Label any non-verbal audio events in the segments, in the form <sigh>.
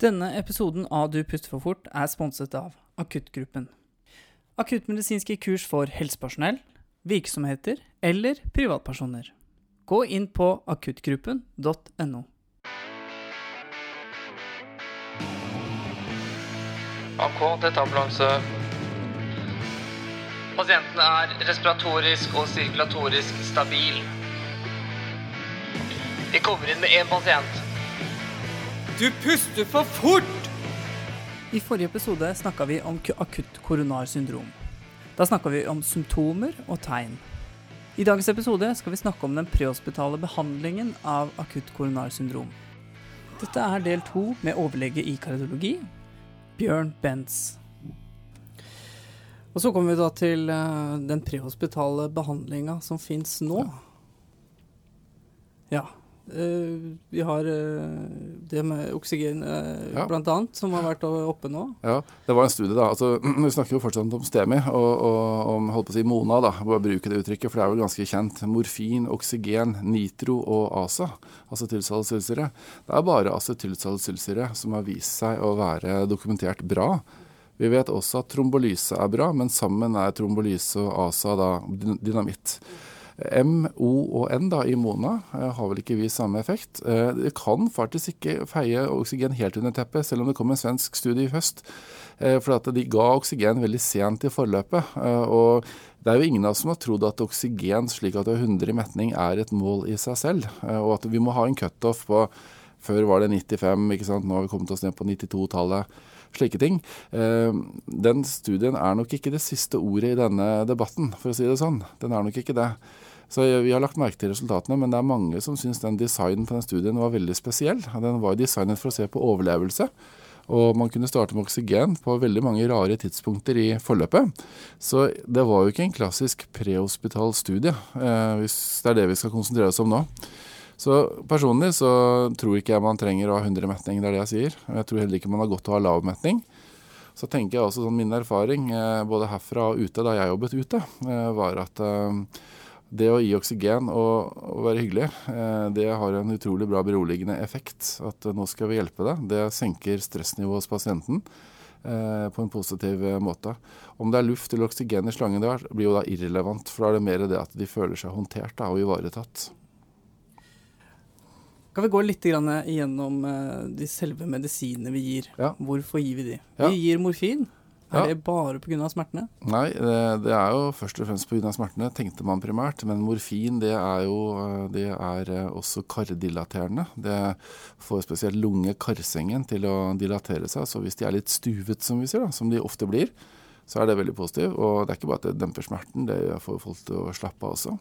Denne episoden av Du puster for fort er sponset av Akuttgruppen. Akuttmedisinske kurs for helsepersonell, virksomheter eller privatpersoner. Gå inn på akuttgruppen.no. AK, dette ambulanse. Pasienten er respiratorisk og sirkulatorisk stabil. Vi kommer inn med én pasient. Du puster for fort! I forrige episode snakka vi om ku- akutt koronarsyndrom. Da snakka vi om symptomer og tegn. I dagens episode skal vi snakke om den prehospitale behandlingen av akutt koronarsyndrom. Dette er del to med overlege i kardiologi, Bjørn Bentz. Og så kommer vi da til eh, den prehospitale behandlinga som fins nå. Ja. Eh, vi har uh, det med oksygen uh, Ja. annet, som har vært oppe nå. Ja, det var en studie, da. Altså, <clears throat> vi snakker jo fortsatt om STEMI og, og om holdt på å si Mona, da. Bare bruke det uttrykket, for det er jo ganske kjent. Morfin, oksygen, nitro og ASA, acetylsalicylsyre. Det er bare acetylsalicylsyre som har vist seg å være dokumentert bra. Vi vet også at trombolyse er bra, men sammen er trombolyse og ASA da dyn- dynamitt. M, O og N da, i Mona eh, har vel ikke vist samme effekt. Eh, det kan faktisk ikke feie oksygen helt under teppet, selv om det kom en svensk studie i høst. Eh, for at de ga oksygen veldig sent i forløpet. Og det er jo ingen av oss som har trodd at oksygen slik at du har 100 i metning er et mål i seg selv. Og at vi må ha en cutoff på Før var det 95, ikke sant? nå har vi kommet oss ned på 92-tallet. Slike ting. Den studien er nok ikke det siste ordet i denne debatten, for å si det sånn. Den er nok ikke det. Så Vi har lagt merke til resultatene, men det er mange som syns den designen på den studien var veldig spesiell. Den var designet for å se på overlevelse. Og man kunne starte med oksygen på veldig mange rare tidspunkter i forløpet. Så det var jo ikke en klassisk prehospital studie, eh, hvis det er det vi skal konsentrere oss om nå. Så personlig så tror ikke jeg man trenger å ha 100 metning, det er det jeg sier. Jeg tror heller ikke man har godt å ha lav metning. Så tenker jeg også sånn min erfaring, eh, både herfra og ute da jeg jobbet ute, eh, var at det å gi oksygen og, og være hyggelig, eh, det har en utrolig bra beroligende effekt. At eh, nå skal vi hjelpe deg. Det senker stressnivået hos pasienten eh, på en positiv måte. Om det er luft eller oksygen i slangen der, blir jo da irrelevant. For da er det mer det at de føler seg håndtert da, og ivaretatt. Kan vi gå litt gjennom de selve medisinene vi gir? Ja. Hvorfor gir vi de? Ja. Vi gir morfin. Er Ja. det bare pga. smertene? Nei, det, det er jo først og fremst pga. smertene, tenkte man primært. Men morfin det er jo eh, det er eh, også kardilaterende. Det får spesielt lunge-karsengen til å dilatere seg. Så hvis de er litt stuvet, som vi sier, da, som de ofte blir, så er det veldig positivt. Og det er ikke bare at det demper smerten, det får folk til å slappe av også.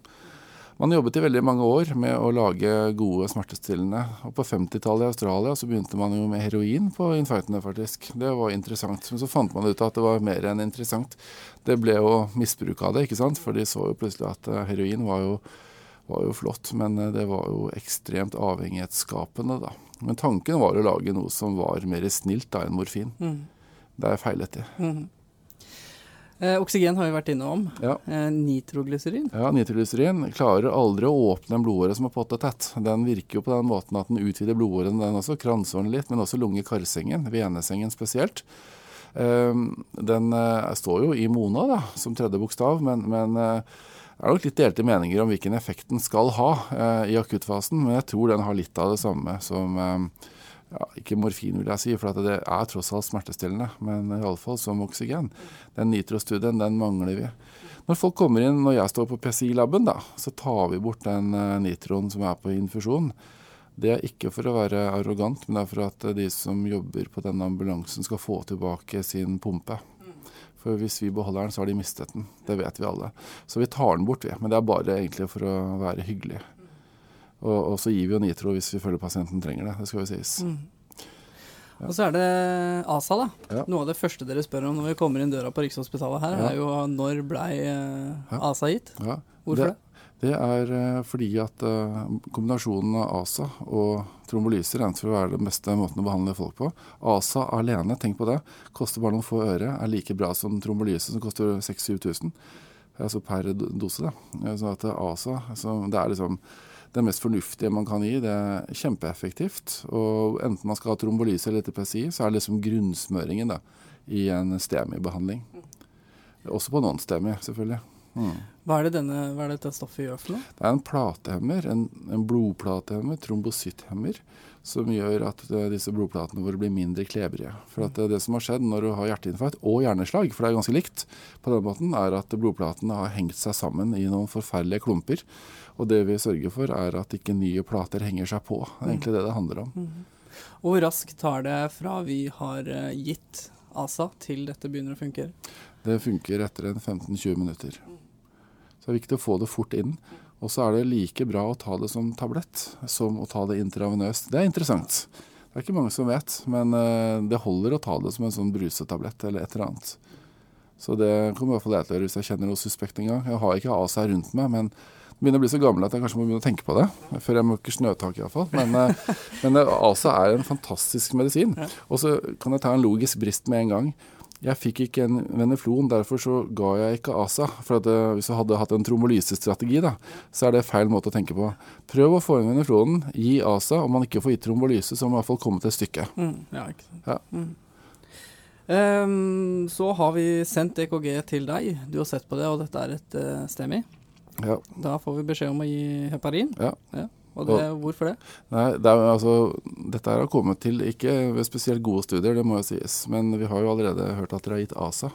Man jobbet i veldig mange år med å lage gode smertestillende. Og på 50-tallet i Australia så begynte man jo med heroin på infarktene, faktisk. Det var interessant. Men så fant man ut at det var mer enn interessant. Det ble jo misbruk av det, ikke sant. For de så jo plutselig at eh, heroin var jo, var jo flott, men eh, det var jo ekstremt avhengighetsskapende, da. Men tanken var å lage noe som var mer snilt da enn morfin. Mm. Det er feilet de. Mhm. Eh, oksygen har vi vært innom. Ja. Eh, nitroglyserin. Ja, Nitroglycerin klarer aldri å åpne en blodåre som er pottetett. Den virker jo på den måten at den utvider blodåren, den også, kransåren litt, men også lunge-karsengen, venesengen spesielt. Eh, Den eh, står jo i Mona da, som tredje bokstav, men, men eh, det er nok litt delte meninger om hvilken effekt den skal ha eh, i akuttfasen, men jeg tror den har litt av det samme som eh, ja, ikke morfin, vil jeg si, for det er tross alt smertestillende, men iallfall som oksygen. Den nitrostudien, den mangler vi. Når folk kommer inn, når jeg står på PCI-laben, da, så tar vi bort den eh, nitroen som er på infusjon. Det er ikke for å være arrogant, men det er for at eh, de som jobber på denne ambulansen skal få tilbake sin pumpe. For hvis vi beholder den, så har de mistet den. Det vet vi alle. Så vi tar den bort, vi. Men det er bare egentlig for å være hyggelig. Og, og så gir vi jo nitro hvis vi føler pasienten trenger det. Det skal jo sies. Mm. Og så er det ASA, da. Ja. Noe av det første dere spør om når vi kommer inn døra på Rikshospitalet her, Ja. er jo når blei eh, ASA gitt? Ja, Hvorfor det? Det er eh, fordi at eh, kombinasjonen av ASA og trombolyser regnes for å være den beste måten å behandle folk på. ASA alene, tenk på det, koster bare noen få øre, er like bra som trombolyse, som koster 6000-7000. Altså per dose, da. Eh, Så at ASA så det er liksom det mest fornuftige man kan gi. Det er kjempeeffektivt. Og enten man skal ha trombolyse eller TPSI, så er det liksom grunnsmøringen da, i en STEMI-behandling. Også på non-STEMI, selvfølgelig. Mm. Hva, er det denne, hva er dette stoffet gjør for noe? Det er en platehemmer, en, en blodplatehemmer, trombosythemmer, som gjør at uh, disse blodplatene våre blir mindre klebrige. For at uh, Det som har skjedd når du har hjerteinfarkt og hjerneslag, for det er ganske likt, på den måten, er at blodplatene har hengt seg sammen i noen forferdelige klumper. Og det vi sørger for, er at ikke nye plater henger seg på. Det er egentlig det det handler om. Mm. Og hvor raskt tar det fra vi har uh, gitt ASA til dette begynner å funke? Det funker etter en 15-20 minutter. Så det er viktig å få det fort inn. Og så er det like bra å ta det som tablett som å ta det intravenøst. Det er interessant. Det er ikke mange som vet, men det holder å ta det som en sånn brusetablett eller et eller annet. Så det kommer i hvert fall jeg til å gjøre hvis jeg kjenner noe suspekt en gang. Jeg har ikke ASA rundt meg, men jeg begynner å bli så gammel at jeg kanskje må begynne å tenke på det. Før jeg møkker snøtak iallfall. Men, <laughs> men ASA er en fantastisk medisin. Og så kan jeg ta en logisk brist med en gang. Jeg fikk ikke en veneflon, derfor så ga jeg ikke ASA. For at hvis du hadde hatt en trombolysestrategi, da, så er det feil måte å tenke på. Prøv å få inn veneflonen, gi ASA. Om man ikke får gitt trombolyse, så må man i hvert fall komme til stykket. Mm, ja, ikke sant. Ja. Mm. Um, så har vi sendt EKG til deg. Du har sett på det, og dette er et uh, STEMI. Ja. Da får vi beskjed om å gi heparin. Ja. Ja. Og det, hvorfor det? Nei, det er, altså, Dette har kommet til ikke ved spesielt gode studier, det må jo sies. Men vi har jo allerede hørt at dere har gitt ASA.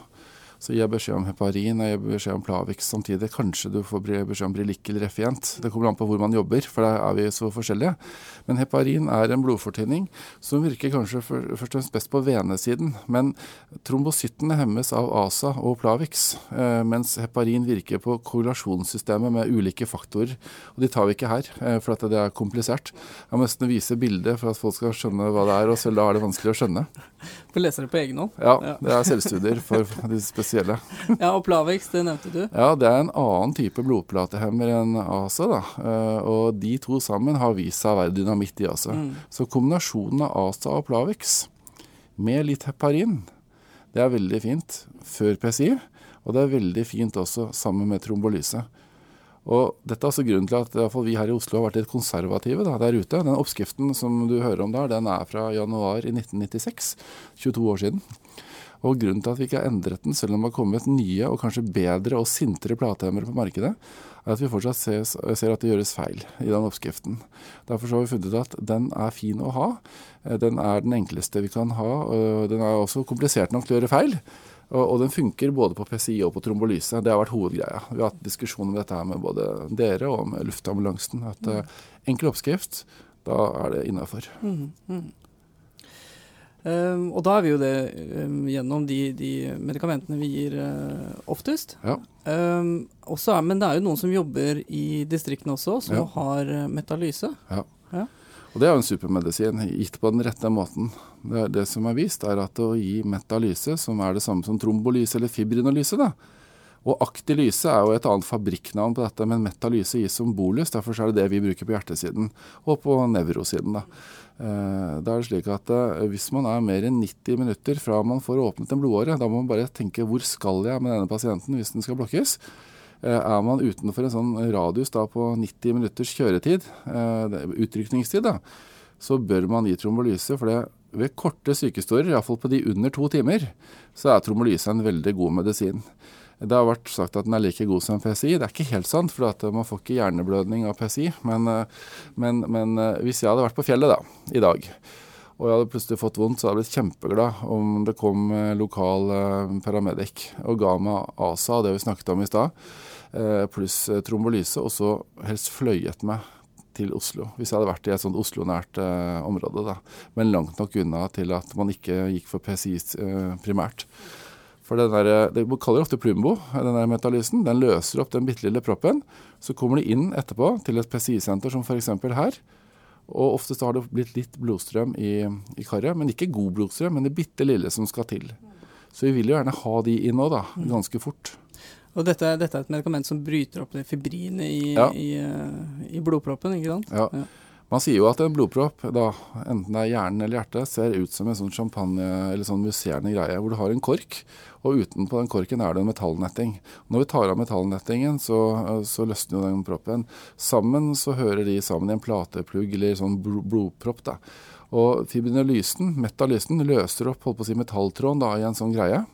Så gir jeg beskjed om heparin jeg gir beskjed om Plavix samtidig. Kanskje du får beskjed om Brilikk eller Refient. Det kommer an på hvor man jobber, for der er vi så forskjellige. Men heparin er en blodfortynning som virker kanskje først og fremst best på venesiden. Men trombosyttene hemmes av ASA og Plavix, eh, mens heparin virker på korrelasjonssystemet med ulike faktorer. Og de tar vi ikke her, eh, for at det er komplisert. Jeg må nesten vise bildet for at folk skal skjønne hva det er, og selv da er det vanskelig å skjønne. Du leser det på egen hånd? Ja, det er selvstudier for <laughs> de spesielle. Ja, og Plavix, det nevnte du. Ja, det er en annen type blodplatehemmer enn ASA. da. Eh, Og de to sammen har vist seg å være dynamitt i ASA. Så kombinasjonen av ASA og Plavix med litt heparin, det er veldig fint før PCI. Og det er veldig fint også sammen med trombolyse. Og dette er altså grunnen til at i fall vi her i Oslo har vært litt konservative da, der ute. Den oppskriften som du hører om der, den er fra januar i 1996. 22 år siden. Og grunnen til at vi ikke har endret den, selv om det har kommet nye og kanskje bedre og sintere platehemmere på markedet, er at vi fortsatt ser, ser, at det gjøres feil i den oppskriften. Derfor har vi funnet ut at den er fin å ha. Den er den enkleste vi kan ha. og Den er også komplisert nok til å gjøre feil. Og, den funker både på PCI og på trombolyse. Det har vært hovedgreia. Vi har hatt diskusjon om dette her med både dere og med luftambulansen. At mm. enkel oppskrift, da er det innafor. Mm, mm. Um, og da er vi jo det um, gjennom de, de, medikamentene vi gir uh, oftest. Ja. Um, også er, men det er jo noen som jobber i distriktene også, som Ja. har uh, metalyse. Ja. Ja. Og det er jo en supermedisin, gitt på den rette måten. Det, det som er vist, er at å gi metalyse, som er det samme som trombolyse eller fibrinolyse, da. Og aktilyse er jo et annet fabrikknavn på dette, men metalyse gis som bolus. Derfor er det det vi bruker på hjertesiden, og på nevrosiden. da. Eh, Da er det slik at eh, Hvis man er mer enn 90 minutter fra man får åpnet en blodåre, da må man bare tenke hvor skal jeg med denne pasienten hvis den skal blokkes. Eh, Er man utenfor en sånn radius da på 90 minutters kjøretid, eh, utrykningstid, da, så bør man gi trombolyse. For det, ved korte sykehistorier, iallfall på de under to timer, så er trombolyse en veldig god medisin. Det har vært sagt at den er like god som PCI. Det er ikke helt sant, for at man får ikke hjerneblødning av PCI. Men, eh, men, men eh, hvis jeg hadde vært på fjellet da, i dag, og jeg hadde plutselig fått vondt, så jeg hadde blitt kjempeglad om det kom eh, lokal eh, paramedic og ga meg ASA, det vi snakket om i stad, eh, pluss trombolyse, og så helst fløyet meg til Oslo. Hvis jeg hadde vært i et sånt Oslo-nært område, da. Men langt nok unna til at man ikke gikk for PCI primært. For den der, det kaller det ofte Plumbo, den der metalysen. Den løser opp den bitte lille proppen. Så kommer de inn etterpå til et PCI-senter som f.eks. her. Og oftest har det blitt litt blodstrøm i, i karet, men ikke god blodstrøm, men det bitte lille som skal til. Så vi vil jo gjerne ha de inn nå, da. Ganske fort. Og dette, dette er et medikament som bryter opp det fibrinet i, Ja. i, uh, i blodproppen, ikke sant? Ja. Ja. Man sier jo at en blodpropp, da, enten det er hjernen eller hjertet, ser ut som en sånn champagne eller sånn musserende greie, hvor du har en kork, og utenpå den korken er det en metallnetting. Når vi tar av metallnettingen, så, så løsner jo den proppen. Sammen så hører de sammen i en plateplugg eller sånn blodpropp. da. Og fibrinolysen, metalysen, løser opp holdt på å si, metalltråden da, i en sånn greie.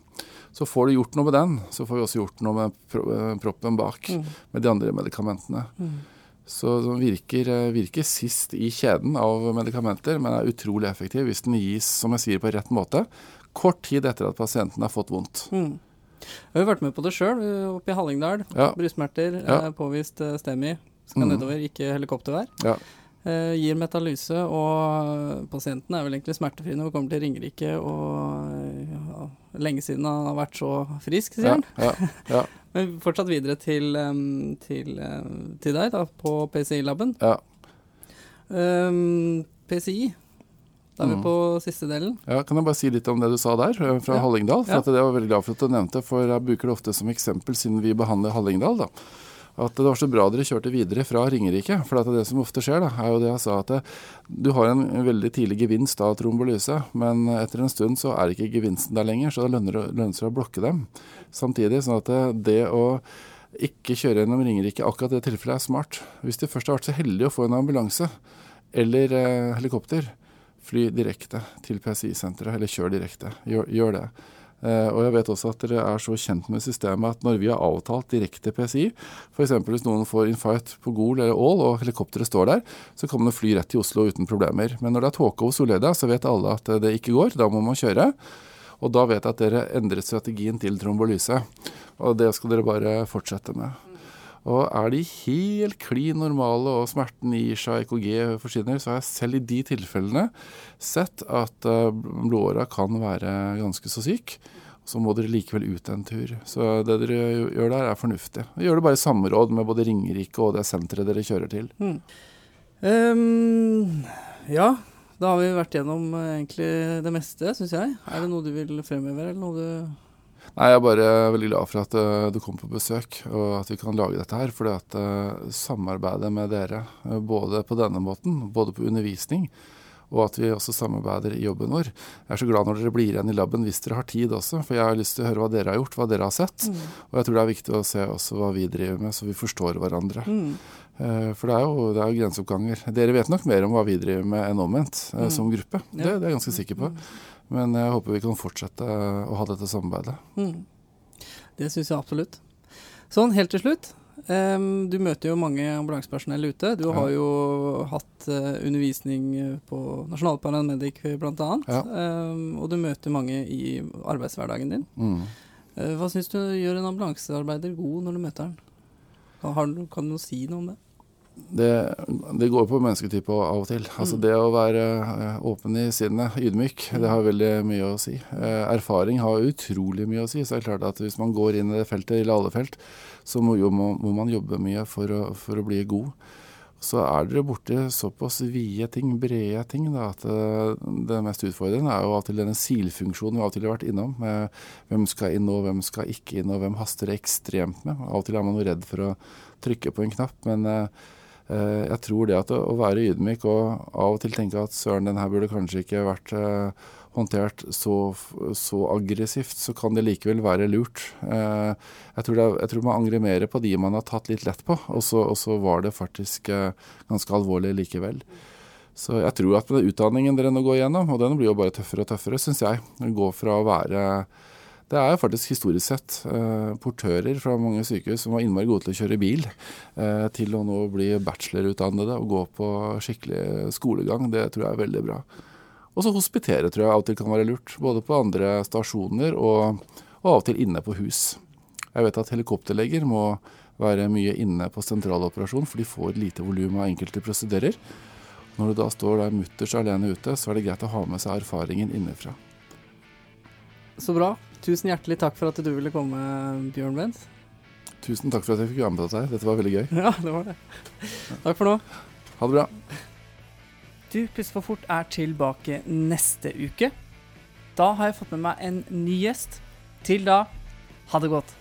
Så får du gjort noe med den, så får vi også gjort noe med proppen bak, mm. med de andre medikamentene. Mm. Så den virker, eh, virker, sist i kjeden av medikamenter, men er utrolig effektiv hvis den gis som jeg sier, på rett måte, kort tid etter at pasienten har fått vondt. Mm. Jeg har vært med på det sjøl, oppe i Hallingdal. Ja. Brystsmerter, ja. påvist eh, STEMI. Skal mm. nedover, ikke helikoptervær. Ja. Eh, gir metalyse, og pasienten er vel egentlig smertefri når vi kommer til Ringerike. Og ja, lenge siden han har vært så frisk, sier han. Ja, ja, <laughs> Men fortsatt videre til, til, til deg, da, på PCI-laben. Ja. Um, PCI, da er vi mm. på siste delen. Ja, Kan jeg bare si litt om det du sa der, fra fra Hallingdal? For Det var veldig glad for at du nevnte, for jeg bruker det ofte som eksempel siden vi behandler Hallingdal. da at det var så bra dere kjørte videre fra Ringerike. For det som ofte skjer, da, er jo det jeg sa, at det, du har en veldig tidlig gevinst av trombolyse, men etter en stund så er ikke gevinsten der lenger, så det lønner det seg å blokke dem. Samtidig sånn at det, det å ikke kjøre gjennom Ringerike, akkurat det tilfellet er smart. Hvis de først har vært så heldig å få en ambulanse eller eh, helikopter, fly direkte til PSI-senteret, eller kjør direkte. Gjør, gjør det. Uh, og jeg vet også at dere er så kjent med systemet at når vi har avtalt direkte PCI, f.eks. hvis noen får infight på Gol eller Ål og helikopteret står der, så kan man fly rett til Oslo uten problemer. Men når det er tåke over Solleda, så vet alle at det ikke går. Da må man kjøre. Og da vet jeg at dere endret strategien til trombolyse. Og det skal dere bare fortsette med. Og er de helt klin normale og smerten gir seg, EKG forsvinner, så har jeg selv i de tilfellene sett at uh, blodåra kan være ganske så syk. Så må dere likevel ut en tur. Så det dere gjør der, er fornuftig. Gjør det bare i samråd med både Ringerike og det senteret dere kjører til. Mm. Um, ja, da har vi vært gjennom uh, egentlig det meste, syns jeg. Er det noe du vil fremheve, eller noe du Nei, Jeg er bare veldig glad for at uh, du kom på besøk, og at vi kan lage dette her. fordi at uh, samarbeidet med dere, uh, både på denne måten, både på undervisning, og at vi også samarbeider i jobben vår. Jeg er så glad når dere blir igjen i laben hvis dere har tid også, for jeg har lyst til å høre hva dere har gjort, hva dere har sett. Mm. Og jeg tror det er viktig å se også hva vi driver med, så vi forstår hverandre. Mm. For det er jo det er grenseoppganger. Dere vet nok mer om hva vi driver med enn omvendt mm. som gruppe. Det, det, er jeg ganske sikker på. Men jeg håper vi kan fortsette å ha dette samarbeidet. Mm. Det syns jeg absolutt. Sånn, helt til slutt. Um, du møter jo mange ambulansepersonell ute. Du ja. har jo hatt uh, undervisning på Nasjonal Paramedic bl.a. Ja. Um, og du møter mange i arbeidshverdagen din. Mm. Uh, hva syns du gjør en ambulansearbeider god når du møter han? Kan, kan du si noe om det? Det, det, går på mennesketype av og til. Altså mm. Det å være eh, åpen i sinnet, ydmyk, det har veldig mye å si. Eh, erfaring har utrolig mye å si. Så det er klart at hvis man går inn i det feltet, eller alle felt, så må, jo, må, må man jobbe mye for å, for å, bli god. Så er dere borti såpass vide ting, brede ting, da, at det, eh, mest utfordrende er jo av og til denne silfunksjonen vi av og til har vært innom. Med hvem skal inn og hvem skal ikke inn, og hvem haster det ekstremt med. Av og til er man jo redd for å trykke på en knapp. men Eh, jeg tror det at å være ydmyk og av og til tenke at søren, den her burde kanskje ikke vært eh, håndtert så, så, aggressivt, så kan det likevel være lurt. Eh, jeg tror, det, jeg tror, man angrer mer på de man har tatt litt lett på, og så, og så var det faktisk ganske alvorlig likevel. Så jeg tror at med utdanningen dere nå går igjennom, og den blir jo bare tøffere og tøffere, syns jeg, gå fra å være det er jo faktisk historisk sett eh, portører fra mange sykehus som var innmari gode til å kjøre bil, eh, til å nå bli bachelorutdannede og gå på skikkelig skolegang. Det tror jeg er veldig bra. Og så hospitere tror jeg av og til kan være lurt. Både på andre stasjoner og, og av og til inne på hus. Jeg vet at helikopterleger må være mye inne på sentraloperasjon, for de får lite volum av enkelte prosedyrer. Når du da står der mutters alene ute, så er det greit å ha med seg erfaringen innenfra. Så bra. Tusen hjertelig takk for at du ville komme, Bjørn Benz. Tusen takk for at jeg fikk være med deg. Dette var veldig gøy. <laughs> Ja, det var det. Takk for nå. Ha det bra. Du, Puss for fort er tilbake neste uke. Da har jeg fått med meg en ny gjest. Til da, ha det godt.